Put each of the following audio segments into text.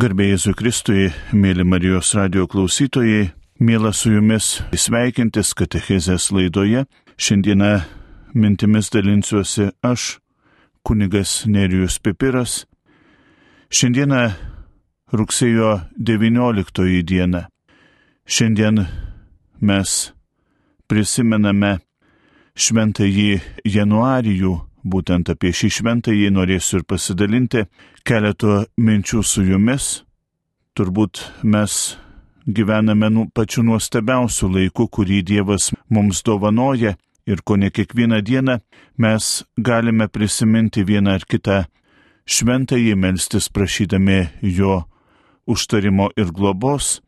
Garbėjai Jėzui Kristui, mėly Marijos radio klausytojai, mėla su jumis sveikintis Katechizės laidoje. Šiandieną mintimis dalinsiuosi aš, kunigas Nerijus Pipiras. Šiandieną rugsėjo 19 diena. Šiandien mes prisimename šventąjį Januarijų Būtent apie šį šventąjį norėsiu ir pasidalinti keletų minčių su jumis. Turbūt mes gyvename nu, pačiu nuostabiausiu laiku, kurį Dievas mums dovanoja ir ko ne kiekvieną dieną mes galime prisiminti vieną ar kitą šventąjį melstis prašydami jo užtarimo ir globos.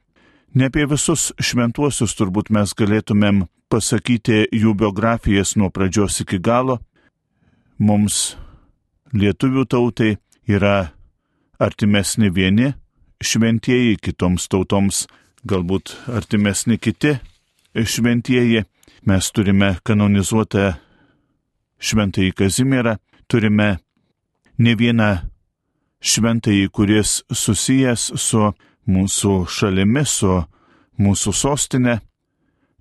Ne apie visus šventuosius turbūt mes galėtumėm pasakyti jų biografijas nuo pradžios iki galo, mums lietuvių tautai yra artimesni vieni šventieji, kitoms tautoms galbūt artimesni kiti šventieji. Mes turime kanonizuotą šventąjį Kazimierą, turime ne vieną šventąjį, kuris susijęs su mūsų šalimi, su mūsų sostinė,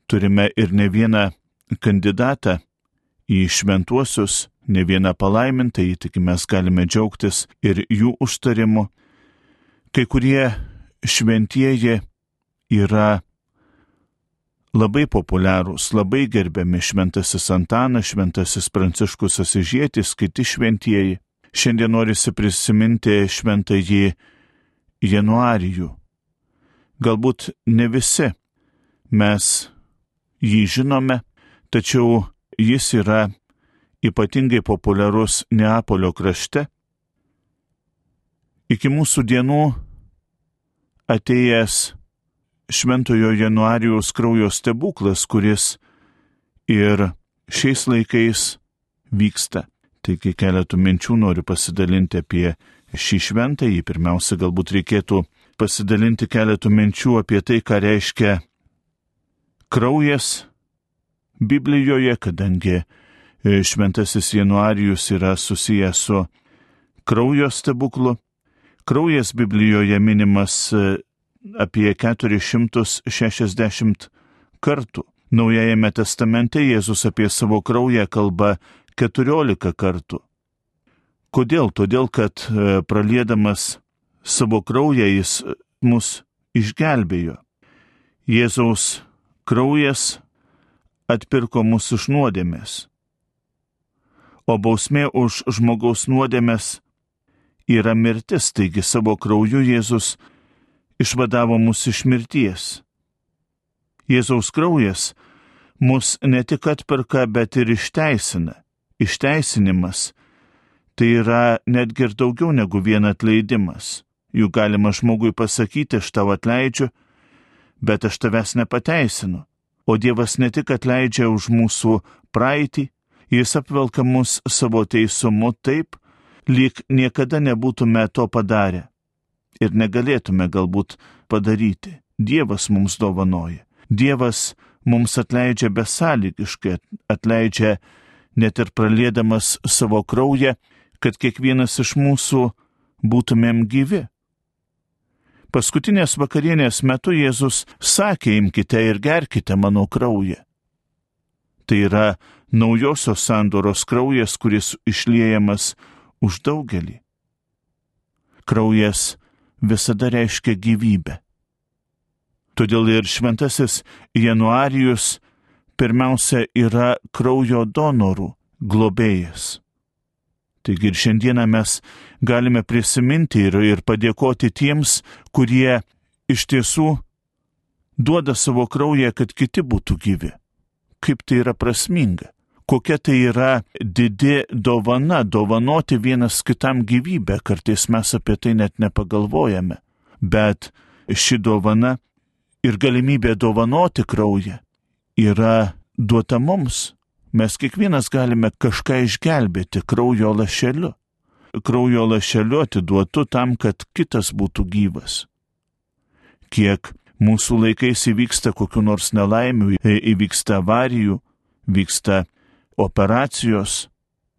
turime ir ne vieną kandidatą į šventuosius, ne vieną palaimintą, tik mes galime džiaugtis ir jų užtarimu. Kai kurie šventieji yra labai populiarūs, labai gerbiami šventasis Antanas, šventasis Pranciškus Asižėtis, kiti šventieji. Šiandien norisi prisiminti šventąjį Januarijų. Galbūt ne visi mes jį žinome, tačiau jis yra ypatingai populiarus Neapolio krašte, iki mūsų dienų atėjęs Šventojo Januarijos kraujo stebuklas, kuris ir šiais laikais vyksta. Taigi keletų minčių noriu pasidalinti apie šį šventąjį. Pirmiausia, galbūt reikėtų pasidalinti keletų minčių apie tai, ką reiškia kraujas Biblijoje, kadangi šventasis Januarijus yra susijęs su kraujo stebuklu. Kraujas Biblijoje minimas e, apie 460 kartų. Naujajame testamente Jėzus apie savo kraują kalba 14 kartų. Kodėl? Todėl, kad e, pralėdamas savo kraują jis mus išgelbėjo. Jėzaus kraujas atpirko mus iš nuodėmės o bausmė už žmogaus nuodėmės yra mirtis, taigi savo krauju Jėzus išvadavo mus iš mirties. Jėzaus kraujas mus ne tik atperka, bet ir išteisina. Išteisinimas tai yra netgi ir daugiau negu vien atleidimas. Juk galima žmogui pasakyti, aš tau atleidžiu, bet aš tavęs nepateisinu. O Dievas ne tik atleidžia už mūsų praeitį, Jis apvelka mus savo teisumu taip, lyg niekada nebūtume to padarę ir negalėtume galbūt padaryti. Dievas mums dovanoja. Dievas mums atleidžia besąlygiškai, atleidžia net ir pralėdamas savo kraują, kad kiekvienas iš mūsų būtumėm gyvi. Paskutinės vakarienės metu Jėzus sakė, imkite ir gerkite mano kraują. Tai yra naujosios sandoros kraujas, kuris išliejamas už daugelį. Kraujas visada reiškia gyvybę. Todėl ir šventasis Januarijus pirmiausia yra kraujo donorų globėjas. Taigi ir šiandieną mes galime prisiminti ir, ir padėkoti tiems, kurie iš tiesų duoda savo kraują, kad kiti būtų gyvi. Kaip tai yra prasminga kokia tai yra didi dovana dovanoti vienas kitam gyvybę, kartais mes apie tai net nepagalvojame. Bet ši dovana ir galimybė dovanoti kraują yra duota mums. Mes kiekvienas galime kažką išgelbėti kraujo lašeliu. Kraujo lašeliu atiduotu tam, kad kitas būtų gyvas. Kiek mūsų laikais įvyksta kokiu nors nelaimiu, įvyksta avarijų, vyksta operacijos,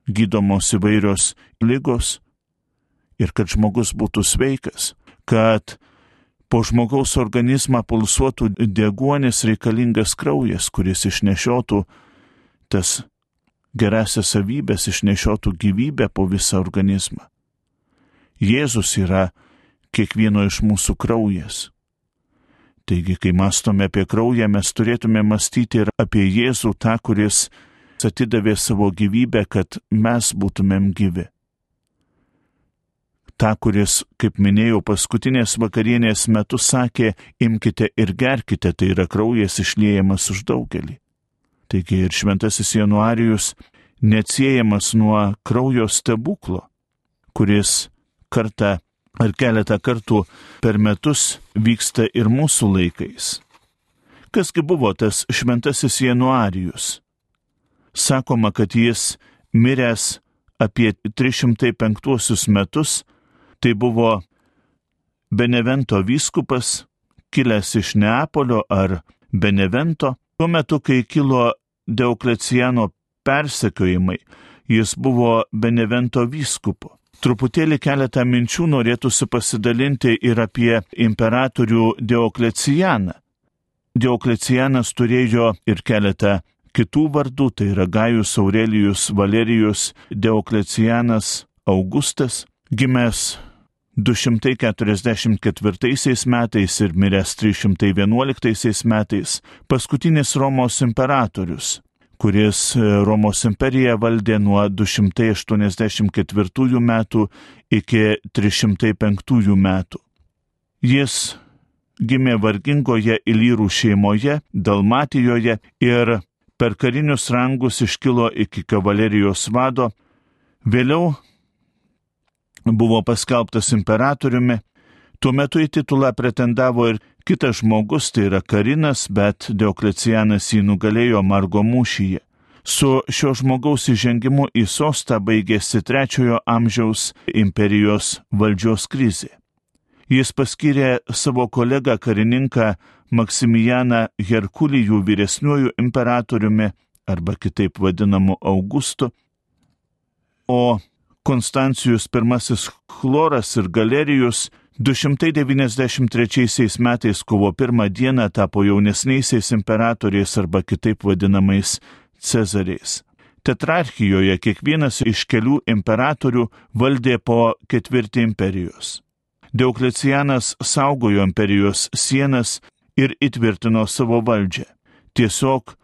gydomos įvairios lygos ir kad žmogus būtų sveikas, kad po žmogaus organizmą pulsuotų deguonis reikalingas kraujas, kuris išnešiotų tas gerasias savybės, išnešiotų gyvybę po visą organizmą. Jėzus yra kiekvieno iš mūsų kraujas. Taigi, kai mastome apie kraują, mes turėtume mąstyti ir apie Jėzų, tą, kuris atidavė savo gyvybę, kad mes būtumėm gyvi. Ta, kuris, kaip minėjau, paskutinės vakarienės metu sakė, imkite ir gerkite, tai yra kraujas išliejamas už daugelį. Taigi ir šventasis Januarijus neatsiejamas nuo kraujo stebuklo, kuris kartą ar keletą kartų per metus vyksta ir mūsų laikais. Kasgi buvo tas šventasis Januarijus? Sakoma, kad jis miręs apie 305 metus, tai buvo Benevento vyskupas, kilęs iš Neapolio ar Benevento, tuo metu, kai kilo Deukleciano persekiojimai, jis buvo Benevento vyskupu. Truputėlį keletą minčių norėtųsi pasidalinti ir apie imperatorių Deuklecianą. Deuklecianas turėjo ir keletą kitų vardų, tai yra Gajus Aurelijus Valerijus Dioklecianas Augustas, gimęs 244 metais ir miręs 311 metais, paskutinis Romos imperatorius, kuris e, Romos imperiją valdė nuo 284 metų iki 305 metų. Jis gimė vargingoje Ilyrų šeimoje, Dalmatijoje ir per karinius rangus iškilo iki kavalerijos vado, vėliau buvo paskelbtas imperatoriumi, tuo metu į titulą pretendavo ir kitas žmogus, tai yra Karinas, bet Dioklecianas jį nugalėjo Margo mūšyje. Su šio žmogaus įžengimu į sostą baigėsi trečiojo amžiaus imperijos valdžios krizė. Jis paskyrė savo kolegą karininką Maksimijaną Herkulijų vyresniuoju imperatoriumi arba kitaip vadinamu Augustu, o Konstancijus I Chloras ir Galerijus 293 metais kovo pirmą dieną tapo jaunesniaisiais imperatoriais arba kitaip vadinamais Cezariais. Tetrarchijoje kiekvienas iš kelių imperatorių valdė po ketvirtį imperijos. Deuklecianas saugojo imperijos sienas ir įtvirtino savo valdžią, tiesiog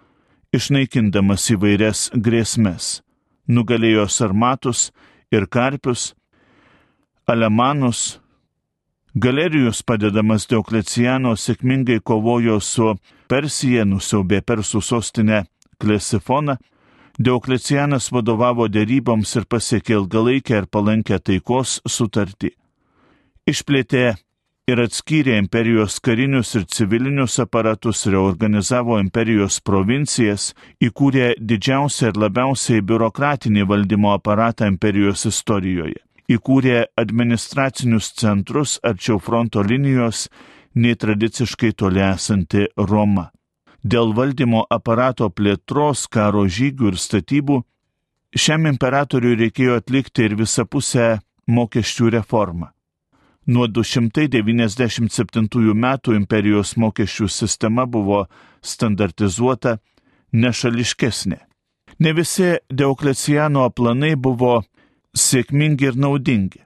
išnaikindamas įvairias grėsmes. Nugalėjo sarmatus ir karpius, alemanus. Galerijus padedamas Diokleciano sėkmingai kovojo su Persija, nusiaubė persų sostinę Klesifoną. Dioklecianas vadovavo dėryboms ir pasiekė ilgalaikę ir palankę taikos sutartį. Išplėtė ir atskyrė imperijos karinius ir civilinius aparatus, reorganizavo imperijos provincijas, įkūrė didžiausią ir labiausiai biurokratinį valdymo aparatą imperijos istorijoje, įkūrė administracinius centrus arčiau fronto linijos, nei tradiciškai toli esanti Roma. Dėl valdymo aparato plėtros, karo žygių ir statybų, šiam imperatoriui reikėjo atlikti ir visapusę mokesčių reformą. Nuo 297 metų imperijos mokesčių sistema buvo standartizuota, nešališkesnė. Ne visi Diokleciano planai buvo sėkmingi ir naudingi.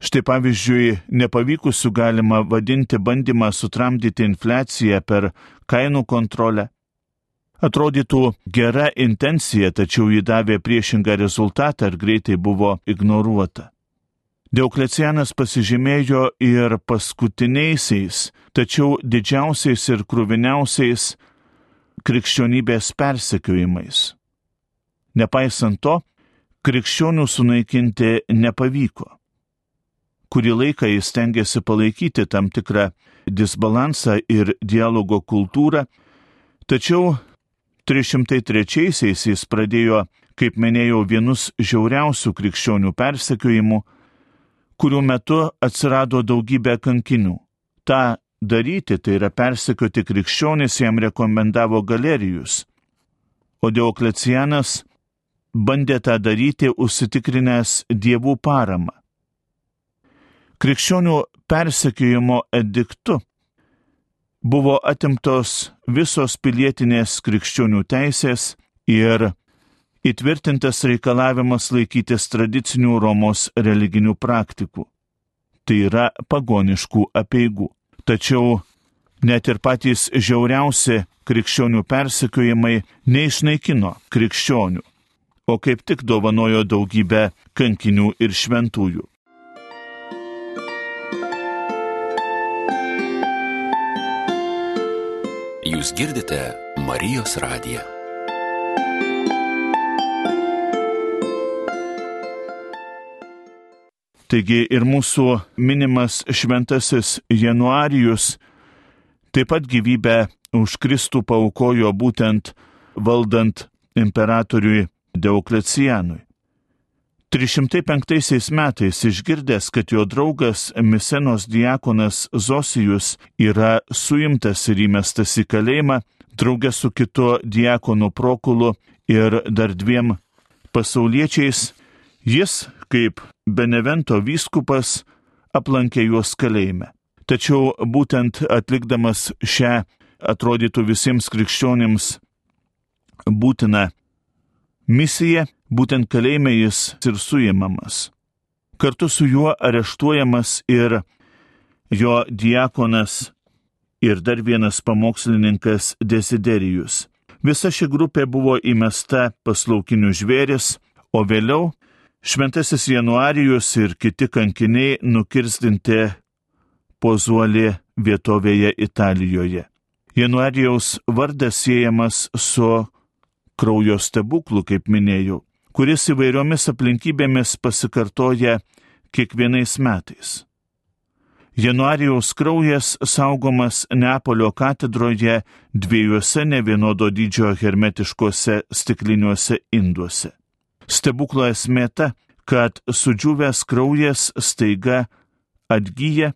Štai pavyzdžiui, nepavykusių galima vadinti bandymą sutramdyti infliaciją per kainų kontrolę. Atrodytų gera intencija, tačiau ji davė priešingą rezultatą ir greitai buvo ignoruota. Deuklecianas pasižymėjo ir paskutiniaisiais, tačiau didžiausiais ir krūviniausiais krikščionybės persekiojimais. Nepaisant to, krikščionių sunaikinti nepavyko. Kurį laiką jis tengiasi palaikyti tam tikrą disbalansą ir dialogo kultūrą, tačiau 303-aisiais jis pradėjo, kaip minėjau, vienus žiauriausių krikščionių persekiojimų, kurių metu atsirado daugybė kankinių. Ta daryti, tai yra persekioti krikščionis, jam rekomendavo galerijus, o Dioklecianas bandė tą daryti užsitikrinęs dievų paramą. Krikščionių persekiojimo ediktu buvo atimtos visos pilietinės krikščionių teisės ir įtvirtintas reikalavimas laikytis tradicinių Romos religinių praktikų. Tai yra pagoniškų apieigų. Tačiau net ir patys žiauriausi krikščionių persekiojimai neišnaikino krikščionių, o kaip tik dovanojo daugybę kankinių ir šventųjų. Jūs girdite Marijos radiją. Taigi ir mūsų minimas šventasis Januarijus taip pat gyvybę už Kristų paukojo būtent valdant imperatoriui Deuklecijanui. 305 metais išgirdęs, kad jo draugas Misenos diakonas Zosijus yra suimtas ir įmestas į kalėjimą, draugė su kitu diakonu Prokulu ir dar dviem pasauliečiais, jis, kaip Benevento vyskupas, aplankė juos kalėjime. Tačiau būtent atlikdamas šią atrodytų visiems krikščionims būtiną misiją, būtent kalėjime jis ir suimamas. Kartu su juo areštuojamas ir jo diakonas ir dar vienas pamokslininkas Desiderijus. Visa ši grupė buvo įmesta paslaukinių žvėris, o vėliau šventasis Januarijus ir kiti kankiniai nukirstinti Pozuolė vietovėje Italijoje. Januarijaus vardas siejamas su kraujo stebuklu, kaip minėjau, kuris įvairiomis aplinkybėmis pasikartoja kiekvienais metais. Januarijaus kraujas saugomas Neapolio katedroje dviejose nevienodo dydžio hermetiškuose stikliniuose induose. Stebuklo esmė ta, kad sudžiūvęs kraujas staiga atgyja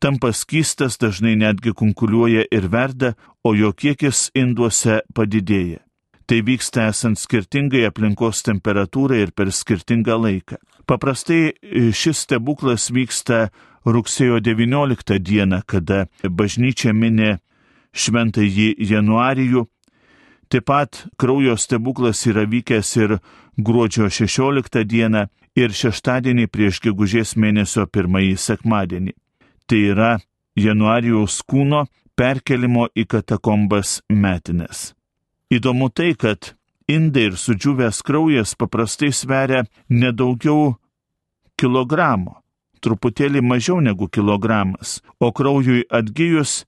tampa skystas, dažnai netgi kunkuliuoja ir verda, o jo kiekis induose padidėja. Tai vyksta esant skirtingai aplinkos temperatūrai ir per skirtingą laiką. Paprastai šis stebuklas vyksta rugsėjo 19 dieną, kada bažnyčia minė šventąjį januarijų. Taip pat kraujo stebuklas yra vykęs ir gruodžio 16 dieną ir šeštadienį prieš gegužės mėnesio pirmąjį sekmadienį tai yra Januarijaus kūno perkelimo į katakombas metinės. Įdomu tai, kad indai ir sudžiūvęs kraujas paprastai sveria nedaugiau kilogramo, truputėlį mažiau negu kilogramas, o kraujui atgyjus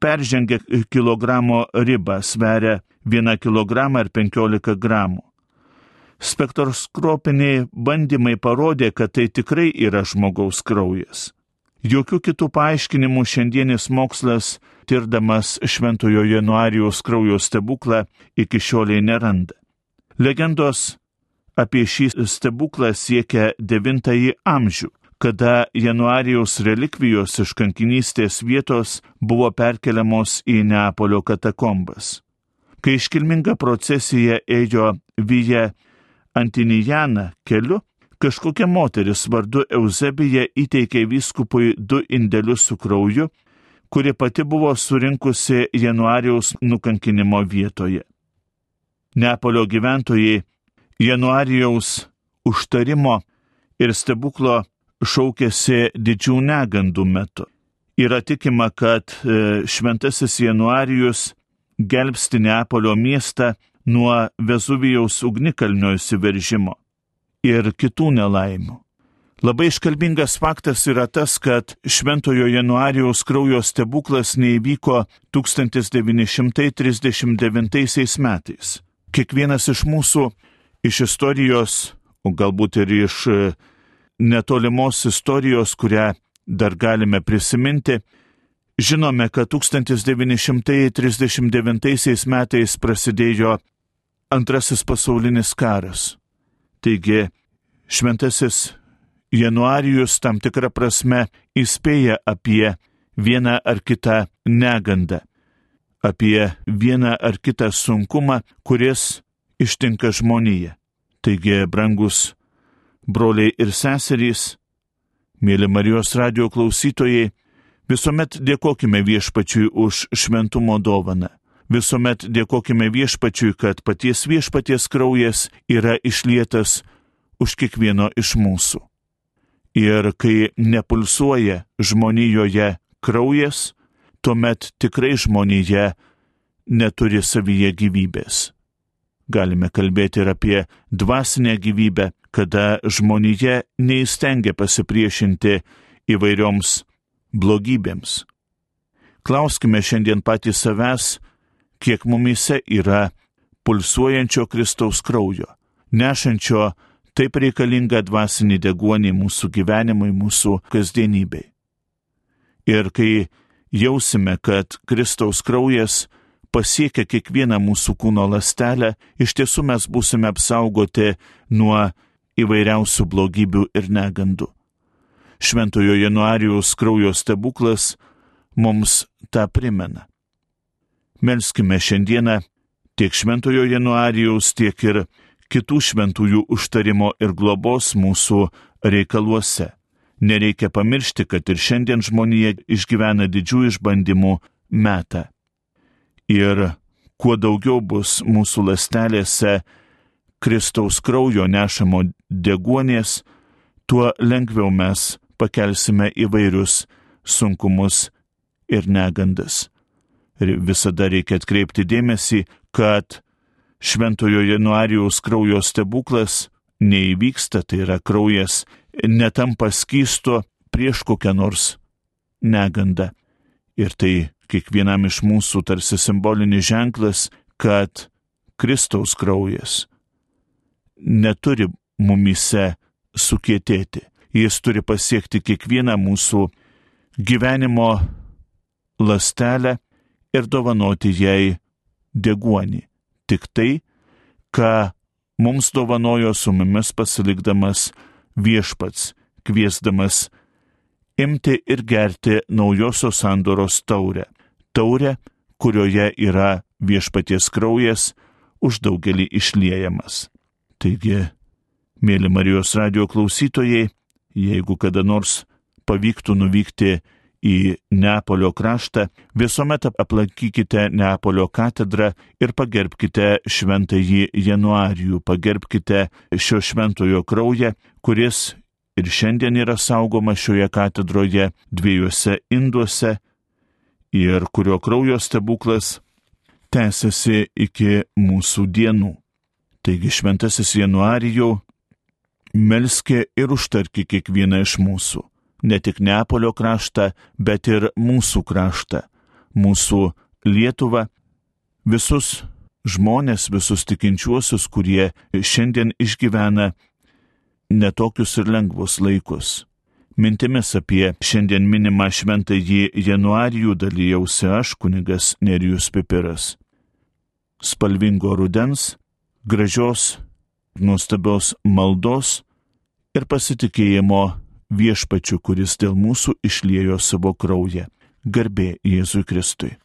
peržengia kilogramo ribą, sveria 1 kg ir 15 gramų. Spektroskopiniai bandymai parodė, kad tai tikrai yra žmogaus kraujas. Jokių kitų paaiškinimų šiandienis mokslas, tirdamas Šventojo Januarijos kraujo stebuklą, iki šioliai neranda. Legendos apie šį stebuklą siekia IX amžių, kada Januarijos relikvijos iš kankinystės vietos buvo perkeliamos į Neapolio katakombas. Kai iškilminga procesija ėjo Vyje Antinijaną keliu, Kažkokia moteris vardu Eusebija įteikė vyskupui du indėlius su krauju, kuri pati buvo surinkusi Januarijaus nukankinimo vietoje. Neapolio gyventojai Januarijaus užtarimo ir stebuklo šaukėsi didžių negandų metu. Yra tikima, kad e, šventasis Januarijus gelbsti Neapolio miestą nuo Vezuvijaus ugnikalnio įsiveržimo ir kitų nelaimių. Labai iškalbingas faktas yra tas, kad Šventojo Januarijaus kraujo stebuklas neįvyko 1939 metais. Kiekvienas iš mūsų, iš istorijos, o galbūt ir iš netolimos istorijos, kurią dar galime prisiminti, žinome, kad 1939 metais prasidėjo antrasis pasaulinis karas. Taigi, šventasis Januarijus tam tikrą prasme įspėja apie vieną ar kitą negandą, apie vieną ar kitą sunkumą, kuris ištinka žmoniją. Taigi, brangus broliai ir seserys, Mėly Marijos radio klausytojai, visuomet dėkojime viešpačiui už šventumo dovaną. Visuomet dėkojime viešpačiui, kad paties viešpaties kraujas yra išlietas už kiekvieno iš mūsų. Ir kai nepulsuoja žmonijoje kraujas, tuomet tikrai žmonija neturi savyje gyvybės. Galime kalbėti ir apie dvasinę gyvybę, kada žmonija neįstengia pasipriešinti įvairioms blogybėms. Klauskime šiandien patys savęs, kiek mumise yra pulsuojančio Kristaus kraujo, nešančio taip reikalingą dvasinį deguonį mūsų gyvenimui, mūsų kasdienybei. Ir kai jausime, kad Kristaus kraujas pasiekia kiekvieną mūsų kūno lastelę, iš tiesų mes būsime apsaugoti nuo įvairiausių blogybių ir negandų. Šventojo Januarijos kraujo stebuklas mums tą primena. Melskime šiandieną tiek Šventojo Januarijos, tiek ir kitų šventųjų užtarimo ir globos mūsų reikaluose. Nereikia pamiršti, kad ir šiandien žmonija išgyvena didžių išbandymų metą. Ir kuo daugiau bus mūsų lastelėse Kristaus kraujo nešamo deguonės, tuo lengviau mes pakelsime įvairius sunkumus ir negandas. Ir visada reikia atkreipti dėmesį, kad šventojo Januarijos kraujo stebuklas neįvyksta, tai yra kraujas netampa skysto prieš kokią nors negandą. Ir tai kiekvienam iš mūsų tarsi simbolinis ženklas, kad Kristaus kraujas neturi mumise sukėtėti. Jis turi pasiekti kiekvieną mūsų gyvenimo lastelę ir dovanoti jai deguonį. Tik tai, ką mums dovanojo su mumis pasilikdamas viešpats, kviesdamas imti ir gerti naujosios sandoros taurę. Taurę, kurioje yra viešpaties kraujas už daugelį išliejamas. Taigi, mėly Marijos radio klausytojai, jeigu kada nors pavyktų nuvykti į Neapolio kraštą, visuomet aplankykite Neapolio katedrą ir pagerbkite šventąjį Januarijų, pagerbkite šio šventojo kraują, kuris ir šiandien yra saugoma šioje katedroje dviejose induose ir kurio kraujo stebuklas tęsiasi iki mūsų dienų. Taigi šventasis Januarijų melskė ir užtarki kiekvieną iš mūsų ne tik Neapolio kraštą, bet ir mūsų kraštą, mūsų Lietuvą, visus žmonės, visus tikinčiuosius, kurie šiandien išgyvena netokius ir lengvus laikus. Mintimis apie šiandien minimą šventąjį Januarijų dalyjausi aš, kunigas Nerijus Pipiras. Spalvingo rudens, gražios, nuostabios maldos ir pasitikėjimo viešpačiu, kuris dėl mūsų išliejo savo kraują. Garbė Jėzui Kristui.